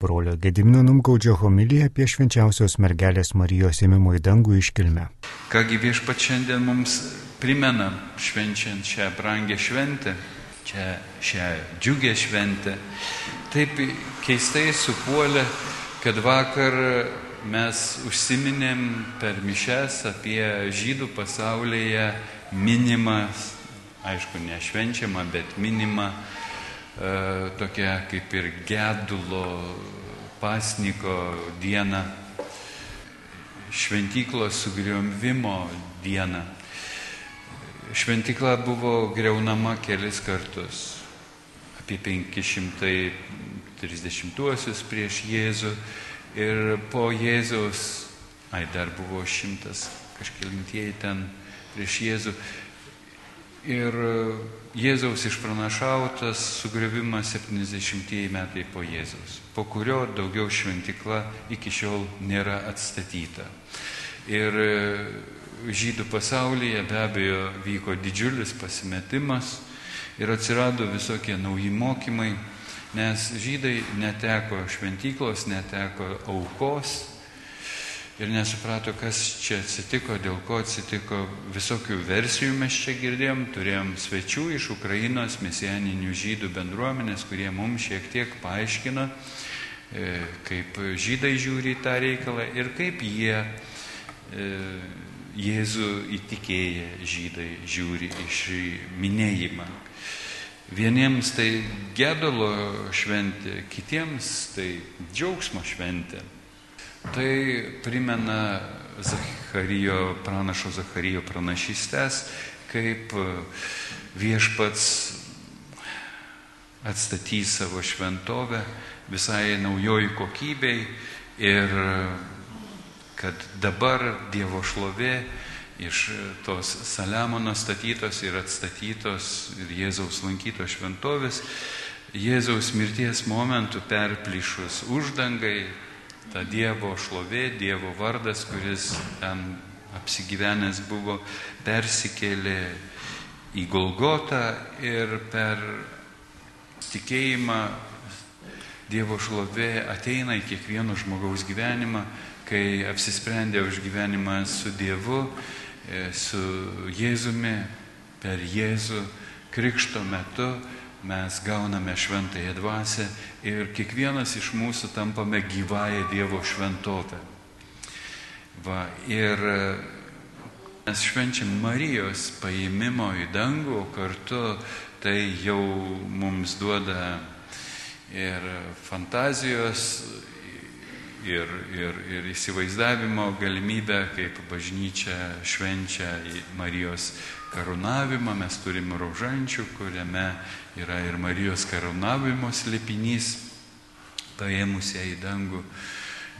brolio Gedimino Numgaudžio homiliją apie švenčiausios mergelės Marijos ėmimo į dangų iškilmę. Kągi viešpat šiandien mums primena, švenčiant šią brangę šventę, čia šią džiugę šventę, taip keistai supuolė, kad vakar mes užsiminėm per mišes apie žydų pasaulyje minimą, aišku, nešvenčiamą, bet minimą tokia kaip ir gedulo pasniko diena, šventyklos sugriovimo diena. Šventykla buvo greunama kelis kartus, apie 530-uosius prieš Jėzų ir po Jėzaus, ai dar buvo šimtas kažkelintieji ten prieš Jėzų. Ir Jėzaus išpranašautas sugriovimas 70 metai po Jėzaus, po kurio daugiau šventikla iki šiol nėra atstatyta. Ir e, žydų pasaulyje be abejo vyko didžiulis pasimetimas ir atsirado visokie nauji mokymai, nes žydai neteko šventyklos, neteko aukos, ir nesuprato, kas čia atsitiko, dėl ko atsitiko. Visokių versijų mes čia girdėjom, turėjom svečių iš Ukrainos mesijaninių žydų bendruomenės, kurie mums šiek tiek paaiškino, e, kaip žydai žiūri į tą reikalą ir kaip jie e, Jėzų įtikėję žydai žiūri iš minėjimą. Vieniems tai gedulo šventė, kitiems tai džiaugsmo šventė. Tai primena Zacharijo, pranašo Zacharijo pranašystės, kaip viešpats atstatys savo šventovę visai naujoj kokybei ir kad dabar Dievo šlovė iš tos Saliamono statytos ir atstatytos ir Jėzaus lankytos šventovės Jėzaus mirties momentų perplyšus uždangai ta Dievo šlovė, Dievo vardas, kuris ten apsigyvenęs buvo, persikėlė į Golgotą ir per tikėjimą Dievo šlovė ateina į kiekvieno žmogaus gyvenimą, kai apsisprendė už gyvenimą su Dievu, e, su Jėzumi, per Jėzų krikšto metu mes gauname šventąją dvasę ir kiekvienas iš mūsų tampame gyvąją Dievo šventovę. Va, ir e, mes švenčiam Marijos paėmimo į dangų, kartu tai jau mums duoda ir fantazijos, ir, ir, ir įsivaizdavimo galimybę, kaip bažnyčia švenčia Marijos karūnavimą, mes turim rožančių, kuriame yra ir Marijos karūnavimo slėpinys, paėmusia į dangų.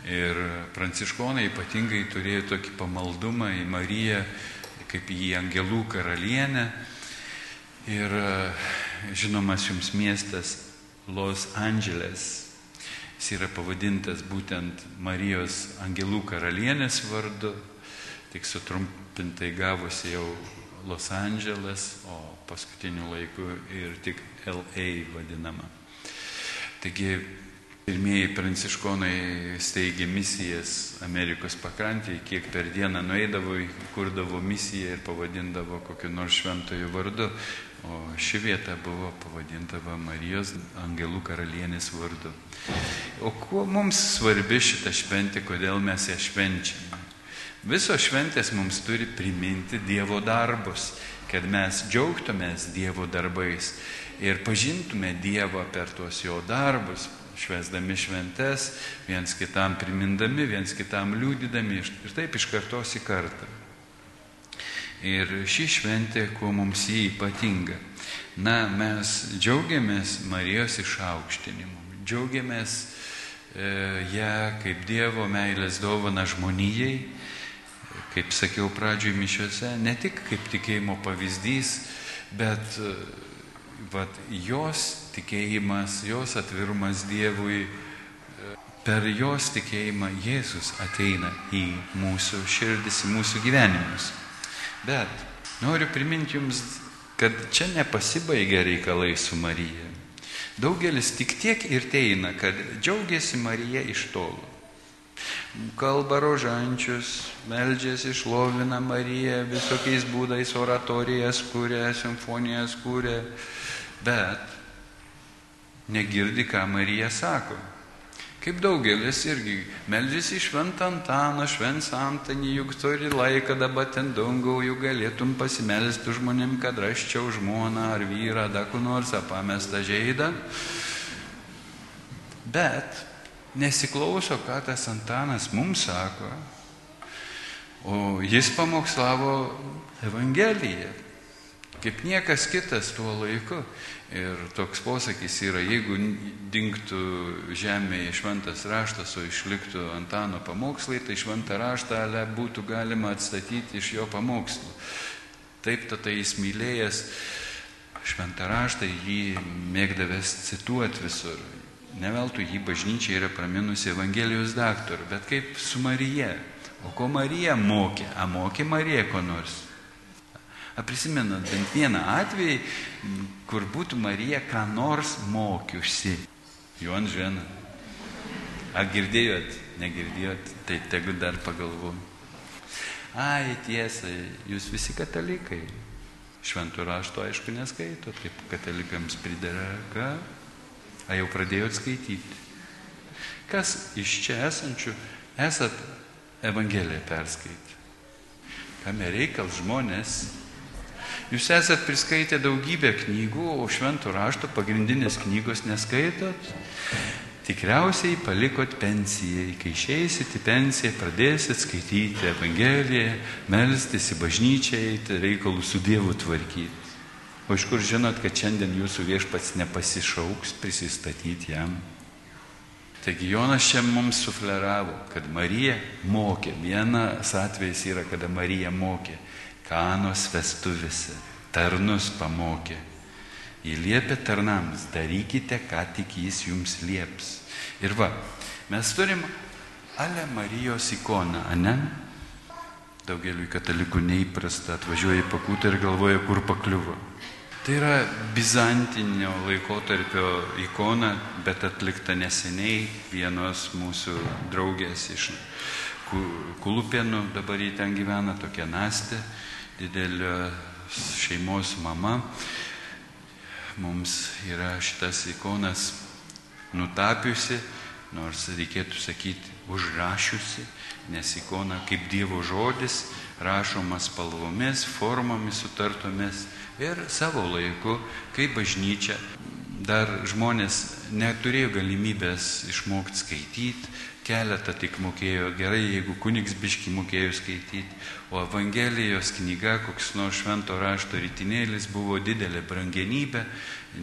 Ir pranciškonai ypatingai turėjo tokį pamaldumą į Mariją, kaip į angelų karalienę. Ir žinomas jums miestas Los Angeles. Jis yra pavadintas būtent Marijos angelų karalienės vardu, tik sutrumpintai gavosi jau Los Angeles, o paskutiniu laiku ir tik LA vadinama. Taigi pirmieji pranciškonai steigė misijas Amerikos pakrantėje, kiek per dieną nueidavo, kurdavo misiją ir pavadindavo kokiu nors šventoju vardu, o ši vieta buvo pavadinta Marijos angelų karalienės vardu. O kuo mums svarbi šita šventė, kodėl mes ją švenčiame? Visos šventės mums turi priminti Dievo darbus, kad mes džiaugtumės Dievo darbais ir pažintume Dievą per tuos jo darbus, švesdami šventes, viens kitam primindami, viens kitam liūdydami ir taip iš kartos į kartą. Ir ši šventė, kuo mums jį ypatinga. Na, mes džiaugiamės Marijos išaukštinimu, džiaugiamės e, ją kaip Dievo meilės dovana žmonijai kaip sakiau pradžioj mišiuose, ne tik kaip tikėjimo pavyzdys, bet vat, jos tikėjimas, jos atvirumas Dievui, per jos tikėjimą Jėzus ateina į mūsų širdis, į mūsų gyvenimus. Bet noriu priminti jums, kad čia nepasibaigia reikalai su Marija. Daugelis tik tiek ir teina, kad džiaugiasi Marija iš tolo. Kalba rožančius, meldžiasi, išlovina Mariją, visokiais būdais oratorijas kūrė, simfonijas kūrė, bet negirdi, ką Marija sako. Kaip daugelis irgi meldžiasi šventą Antaną, švents Antanį, juk turi laiką dabar ten dangau, juk galėtum pasimelsti žmonėm, kad raščiau žmoną ar vyrą, dar kur nors apamestą žaidą. Bet nesiklauso, ką tas Antanas mums sako, o jis pamokslavo Evangeliją, kaip niekas kitas tuo laiku. Ir toks posakis yra, jeigu dinktų žemėje šventas raštas, o išliktų Antano pamokslai, tai šventą raštą ale būtų galima atstatyti iš jo pamokslų. Taip tada jis mylėjęs šventą raštą, jį mėgdavęs cituoti visur. Neveltui jį bažnyčia yra praminusi Evangelijos daktarų, bet kaip su Marija. O ko Marija mokė? A mokė Marija ko nors? Prisimenat bent vieną atvejį, kur būtų Marija ką nors mokiusi. Juon žena. Ar girdėjot, negirdėjot, tai tegu dar pagalvoju. Ai, tiesa, jūs visi katalikai. Šventų rašto aišku neskaito, taip katalikams pridara, ką? A jau pradėjot skaityti. Kas iš čia esančių esat Evangeliją perskaitę? Kame reikal žmonės Jūs esat priskaitę daugybę knygų, o šventų rašto pagrindinės knygos neskaitot. Tikriausiai palikot pensijai. Kai išeisit į pensiją, pradėsit skaityti Evangeliją, melstis į bažnyčią, eiti reikalų su Dievu tvarkyti. O iš kur žinot, kad šiandien jūsų viešpats nepasišauks prisistatyti jam? Taigi Jonas čia mums sufleravo, kad Marija mokė. Vienas atvejis yra, kada Marija mokė. Kanos vestuvėse tarnus pamokė. Įliepė tarnams, darykite, ką tik jis jums lieps. Ir va, mes turim Ale Marijos ikoną, ane? Daugeliu katalikų neįprasta, atvažiuoja į pakutą ir galvoja, kur pakliuvo. Tai yra bizantinio laikotarpio ikona, bet atlikta neseniai vienos mūsų draugės iš Kulupienų, dabar jį ten gyvena, tokia Nastė didelio šeimos mama. Mums yra šitas ikonas nutapiusi, nors reikėtų sakyti užrašiusi, nes ikona kaip Dievo žodis rašomas spalvomis, formomis sutartomis ir savo laiku, kai bažnyčia dar žmonės neturėjo galimybės išmokti skaityti, keletą tik mokėjo gerai, jeigu kunigs biški mokėjo skaityti, o Evangelijos knyga, koks nors švento rašto rytinėlis buvo didelė brangenybė,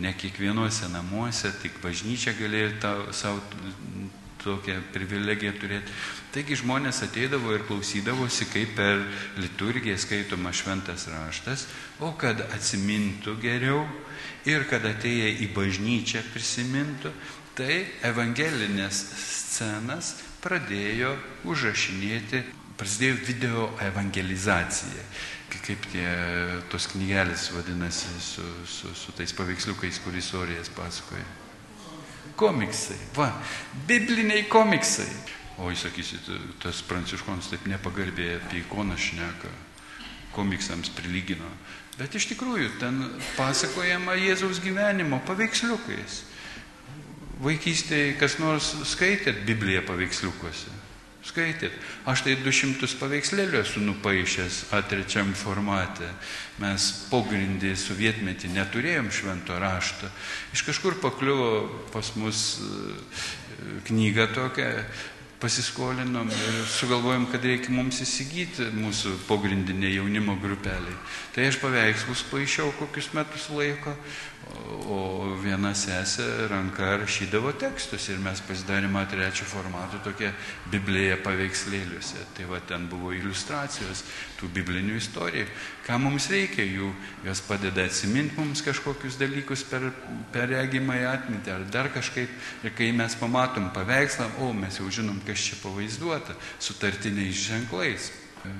ne kiekvienuose namuose, tik bažnyčia galėjo savo tokią privilegiją turėti. Taigi žmonės ateidavo ir klausydavosi, kaip per liturgiją skaitoma šventas raštas, o kad atsimintų geriau ir kad atėję į bažnyčią prisimintų, tai evangelinės scenas pradėjo užrašinėti, prasidėjo video evangelizacija. Kaip tie tos knygelės vadinasi su, su, su tais paveiksliukais, kur istorijas pasakoja. Komiksai, va, bibliniai komiksai. O jūs sakysit, tas pranciškonas taip nepagarbiai apie ikoną šneka, komiksams prilygino. Bet iš tikrųjų ten pasakojama Jėzaus gyvenimo paveiksliukais. Vaikystėje kas nors skaitėt Bibliją paveiksliukuose? Skaitėt. Aš tai 200 paveikslėlių esu nupaišęs A3 formate. Mes pogrindį sovietmetį neturėjom švento rašto. Iš kažkur pakliuvo pas mus e, knyga tokia, pasiskolinom ir sugalvojom, kad reikia mums įsigyti mūsų pogrindinė jaunimo grupeliai. Tai aš paveikslus paaišiau kokius metus laiko, o viena sesė ranka rašydavo tekstus ir mes pasidarėme trečią formatą tokią Bibliją paveikslėliuose. Tai va ten buvo iliustracijos tų biblinių istorijų. Ką mums reikia jų, jos padeda atsiminti mums kažkokius dalykus per, per regimą į atmintį ar dar kažkaip. Ir kai mes pamatom paveikslą, o mes jau žinom, kas čia pavaizduota, su tartiniais ženklais.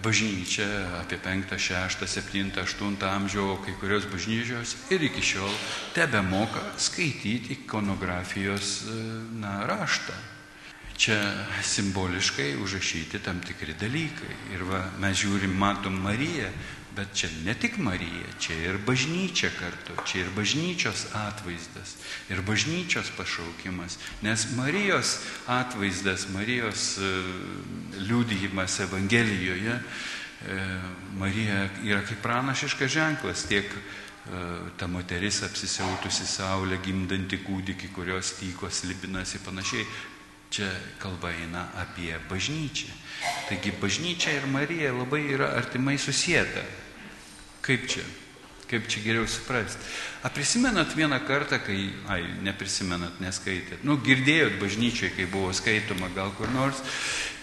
bažnyčia apie 5, 6, 7, 8 amžių, o kai kurios bažnyčios ir iki šiol tebe moka skaityti ikonografijos na, raštą. Čia simboliškai užrašyti tam tikri dalykai. Ir va, mes žiūrim, matom Mariją, Bet čia ne tik Marija, čia ir bažnyčia kartu, čia ir bažnyčios atvaizdas, ir bažnyčios pašaukimas. Nes Marijos atvaizdas, Marijos e, liūdėjimas Evangelijoje, e, Marija yra kaip pranašiškas ženklas, tiek e, ta moteris apsisiautusi saulė, gimdanti kūdikį, kurios tykos libinasi panašiai. Čia kalba eina apie bažnyčią. Taigi bažnyčia ir Marija labai yra artimai susijęta. Kaip čia? Kaip čia geriau suprasti? A prisimenat vieną kartą, kai, ai, neprisimenat, neskaitėt, nu, girdėjot bažnyčiai, kai buvo skaitoma gal kur nors,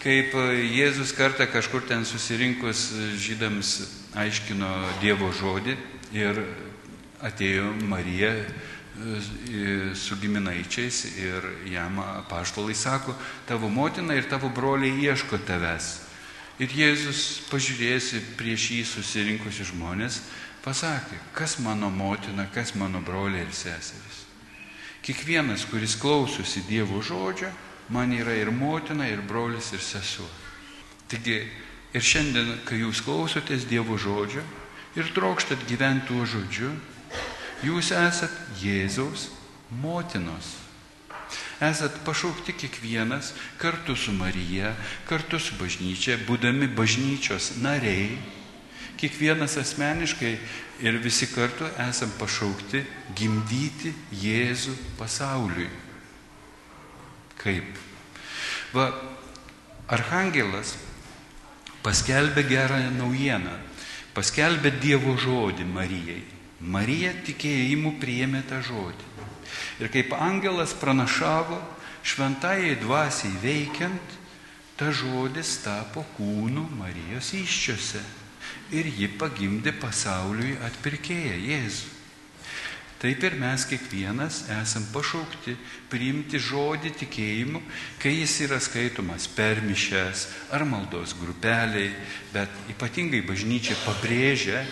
kaip e, Jėzus kartą kažkur ten susirinkus žydams aiškino Dievo žodį ir atėjo Marija su giminaičiais ir jam paštolai sako, tavo motina ir tavo broliai ieško tavęs. Ir Jėzus pažiūrėsi prieš jį susirinkusi žmonės, pasakė, kas mano motina, kas mano broliai ir seserys. Kiekvienas, kuris klausosi Dievo žodžio, man yra ir motina, ir brolis, ir sesuo. Taigi ir šiandien, kai jūs klausotės Dievo žodžio ir trokštat gyventi tuo žodžiu, jūs esat Jėzaus motinos esat pašaukti kiekvienas kartu su Marija, kartu su bažnyčia, būdami bažnyčios nariai, kiekvienas asmeniškai ir visi kartu esam pašaukti gimdyti Jėzų pasauliui. Kaip? Va, Arhangelas paskelbė gerą naujieną, paskelbė Dievo žodį Marijai. Marija tikėjimu priėmė tą žodį. Ir kaip angelas pranašavo, šventajai dvasiai veikiant, ta žodis tapo kūnu Marijos iščiose ir ji pagimdė pasauliui atpirkėją Jėzų. Taip ir mes kiekvienas esam pašaukti priimti žodį tikėjimu, kai jis yra skaitomas per mišes ar maldos grupeliai, bet ypatingai bažnyčia pabrėžia,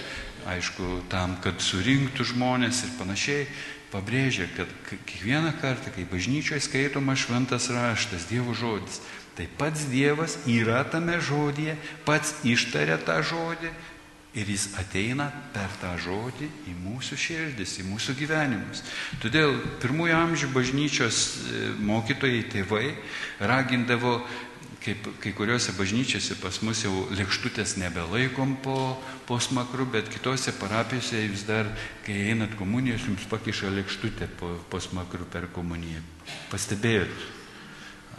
aišku, tam, kad surinktų žmonės ir panašiai, pabrėžia, kad kiekvieną kartą, kai bažnyčioje skaitoma šventas raštas, Dievo žodis, tai pats Dievas yra tame žodėje, pats ištaria tą žodį ir jis ateina per tą žodį į mūsų širdis, į mūsų gyvenimus. Todėl pirmųjų amžių bažnyčios e, mokytojai, tėvai ragindavo kaip kai kuriuose bažnyčiose pas mus jau lėkštutės nebelaikom po, po smakru, bet kitose parapijose jūs dar, kai einat komunijos, jums pakiša lėkštutę po, po smakru per komuniją. Pastebėjot?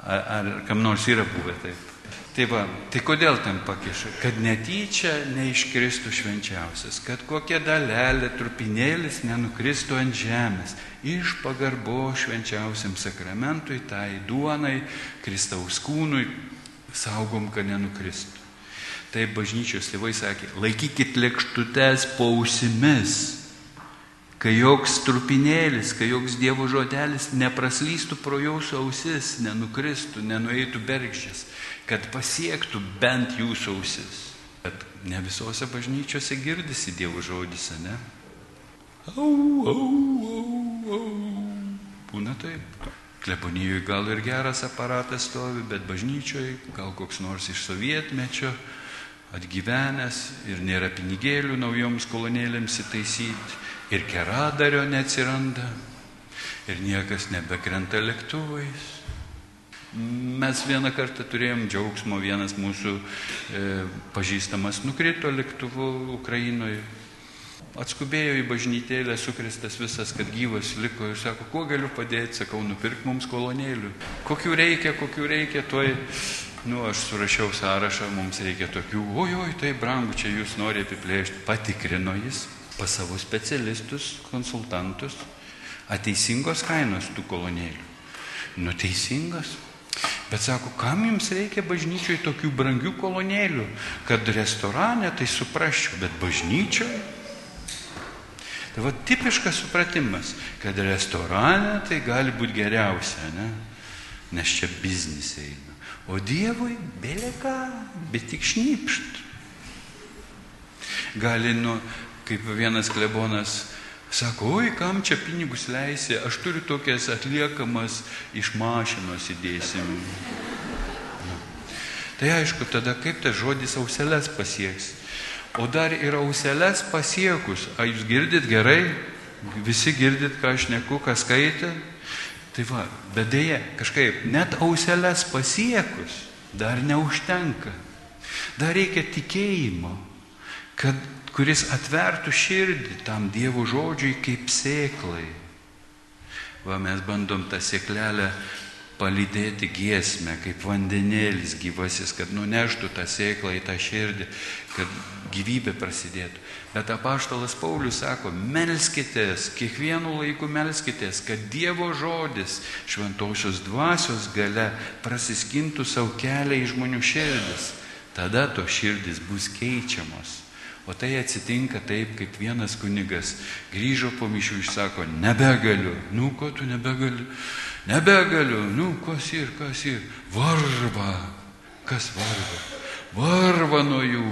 Ar, ar kam nors yra buvę taip? Tai va, tai kodėl ten pakiša? Kad netyčia neiškristų švenčiausias, kad kokia dalelė, trupinėlis nenukristų ant žemės, iš pagarbo švenčiausiam sakramentui, tai duonai, Kristaus kūnui, saugom, kad nenukristų. Tai bažnyčios tėvai sakė, laikykit lėkštutes pausimis, kai joks trupinėlis, kai joks Dievo žodelis nepraslystų pro jūsų ausis, nenukristų, nenueitų bergždžias, kad pasiektų bent jūsų ausis. Bet ne visose bažnyčiose girdisi Dievo žodis, ne? Au, au, au, au. Būna taip. Klebonijoje gal ir geras aparatas stovi, bet bažnyčioje gal koks nors iš sovietmečio atgyvenęs ir nėra pinigėlių naujoms kolonėlėms įtaisyti ir keradario neatsiranda ir niekas nebekrenta lėktuvais. Mes vieną kartą turėjom džiaugsmo, vienas mūsų e, pažįstamas nukrito lėktuvu Ukrainoje. Atskubėjo į bažnytėlę, sukristas visas, kad gyvas liko. Ir sako, kuo galiu padėti, sakau, nupirk mums kolonėlių. Kokių reikia, kokių reikia, tuoj, nu, aš surašiau sąrašą, mums reikia tokių, oi, oi, tai brangu, čia jūs norite apiplėšti, patikrino jis pas savo specialistus, konsultantus, ateisingos kainos tų kolonėlių. Nu, teisingas. Bet sako, kam jums reikia bažnyčioje tokių brangių kolonėlių, kad restorane tai suprasčiau, bet bažnyčioje Tai va tipiškas supratimas, kad restorane tai gali būti geriausia, ne? nes čia biznis eina. O Dievui belėka, bet tik šnipšt. gali, nu, kaip vienas klebonas sako, oi, kam čia pinigus leisi, aš turiu tokias atliekamas iš mašinos įdėsim. Nu. Tai aišku, tada kaip tas žodis auselės pasieks. O dar ir auselės pasiekus, ar jūs girdit gerai, visi girdit, ką aš neku, ką skaitė, Tai va, bet dėje kažkaip net auselės pasiekus dar neužtenka. Dar reikia tikėjimo, kad, kuris atvertų širdį tam Dievo žodžiui kaip sėklai. Va mes bandom tą sėklelę palydėti giesmę, kaip vandenėlis gyvasis, kad nuneštų tą sėklą į tą širdį, kad gyvybė prasidėtų. Bet apaštalas Paulius sako, melskitės, kiekvienu laiku melskitės, kad Dievo žodis šventosios dvasios gale prasiskintų savo kelią į žmonių širdis. Tada to širdis bus keičiamos. O tai atsitinka taip, kaip vienas kunigas grįžo po mišių ir sako, nebegaliu. Nu, ko tu nebegaliu? Nebegaliu. Nu, kas ir, kas ir? Varva. Kas varva? Varva nuo jų.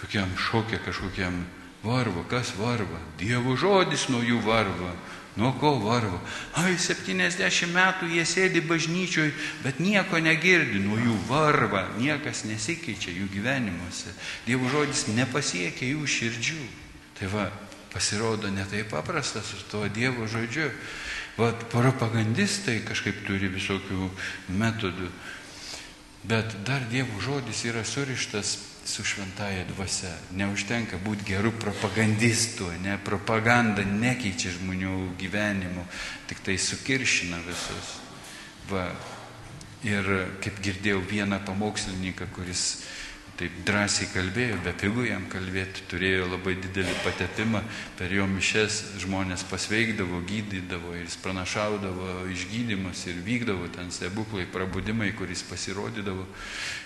Tokiam šokė kažkokiam varva. Kas varva? Dievo žodis nuo jų varva. Nuo ko varva? Ai, 70 metų jie sėdi bažnyčioj, bet nieko negirdi, nuo jų varva, niekas nesikeičia jų gyvenimuose. Dievo žodis nepasiekia jų širdžių. Tai va, pasirodo netai paprasta su tuo Dievo žodžiu. Vat propagandistai kažkaip turi visokių metodų, bet dar Dievo žodis yra surištas su šventaja dvasia. Neužtenka būti gerų propagandistų, ne propaganda nekeičia žmonių gyvenimų, tik tai sukiršina visus. Va. Ir kaip girdėjau vieną pamokslininką, kuris taip drąsiai kalbėjo, be pigų jam kalbėti, turėjo labai didelį patepimą, per jo mišes žmonės pasveikdavo, gydydavo ir jis pranašaudavo išgydymus ir vykdavo ten stebuklai, prabudimai, kuris pasirodydavo.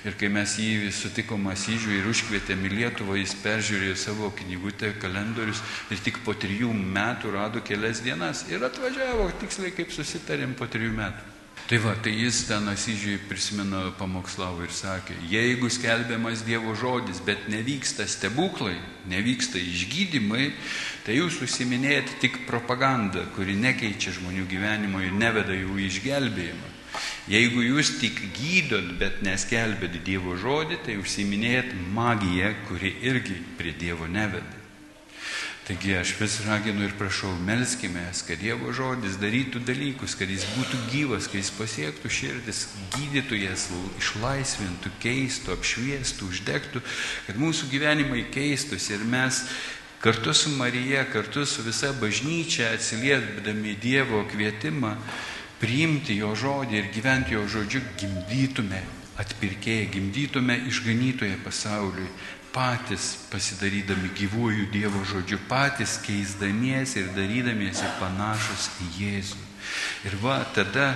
Ir kai mes jį sutikom Asyžių ir užkvietėm į Lietuvą, jis peržiūrėjo savo knygutę, kalendorius ir tik po trijų metų rado kelias dienas ir atvažiavo tiksliai kaip susitarėm po trijų metų. Tai va, tai jis ten Asyžiai prisimena pamokslavo ir sakė, jeigu skelbiamas Dievo žodis, bet nevyksta stebuklai, nevyksta išgydymai, tai jūs užsiminėjate tik propagandą, kuri nekeičia žmonių gyvenimo ir neveda jų išgelbėjimą. Jeigu jūs tik gydot, bet neskelbėt Dievo žodį, tai užsiminėjat magiją, kuri irgi prie Dievo neveda. Taigi aš vis raginu ir prašau, melskime, kad Dievo žodis darytų dalykus, kad jis būtų gyvas, kad jis pasiektų širdis, gydytų jas, išlaisvintų, keistų, apšviestų, uždegtų, kad mūsų gyvenimai keistųsi. Ir mes kartu su Marija, kartu su visa bažnyčia atsiliepdami Dievo kvietimą priimti jo žodį ir gyventi jo žodžiu, gimdytume atpirkėję, gimdytume išganytoje pasauliui, patys pasidarydami gyvųjų Dievo žodžiu, patys keisdamiesi ir darydamiesi panašus į Jėzų. Ir va, tada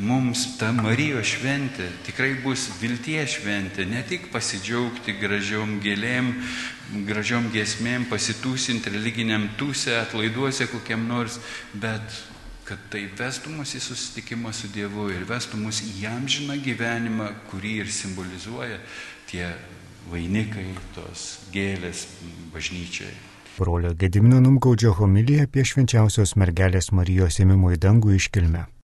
mums ta Marijos šventė tikrai bus vilties šventė, ne tik pasidžiaugti gražiom gėlėm, gražiom giesmėm, pasitūsinti religiniam tūse, atlaiduose kokiam nors, bet kad tai vestų mus į susitikimą su Dievu ir vestų mus į jam žiną gyvenimą, kurį ir simbolizuoja tie vainikai, tos gėlės bažnyčiai. Brolio Gedimino Numgaudžio homilija apie švenčiausios mergelės Marijos ėmimo į dangų iškilmę.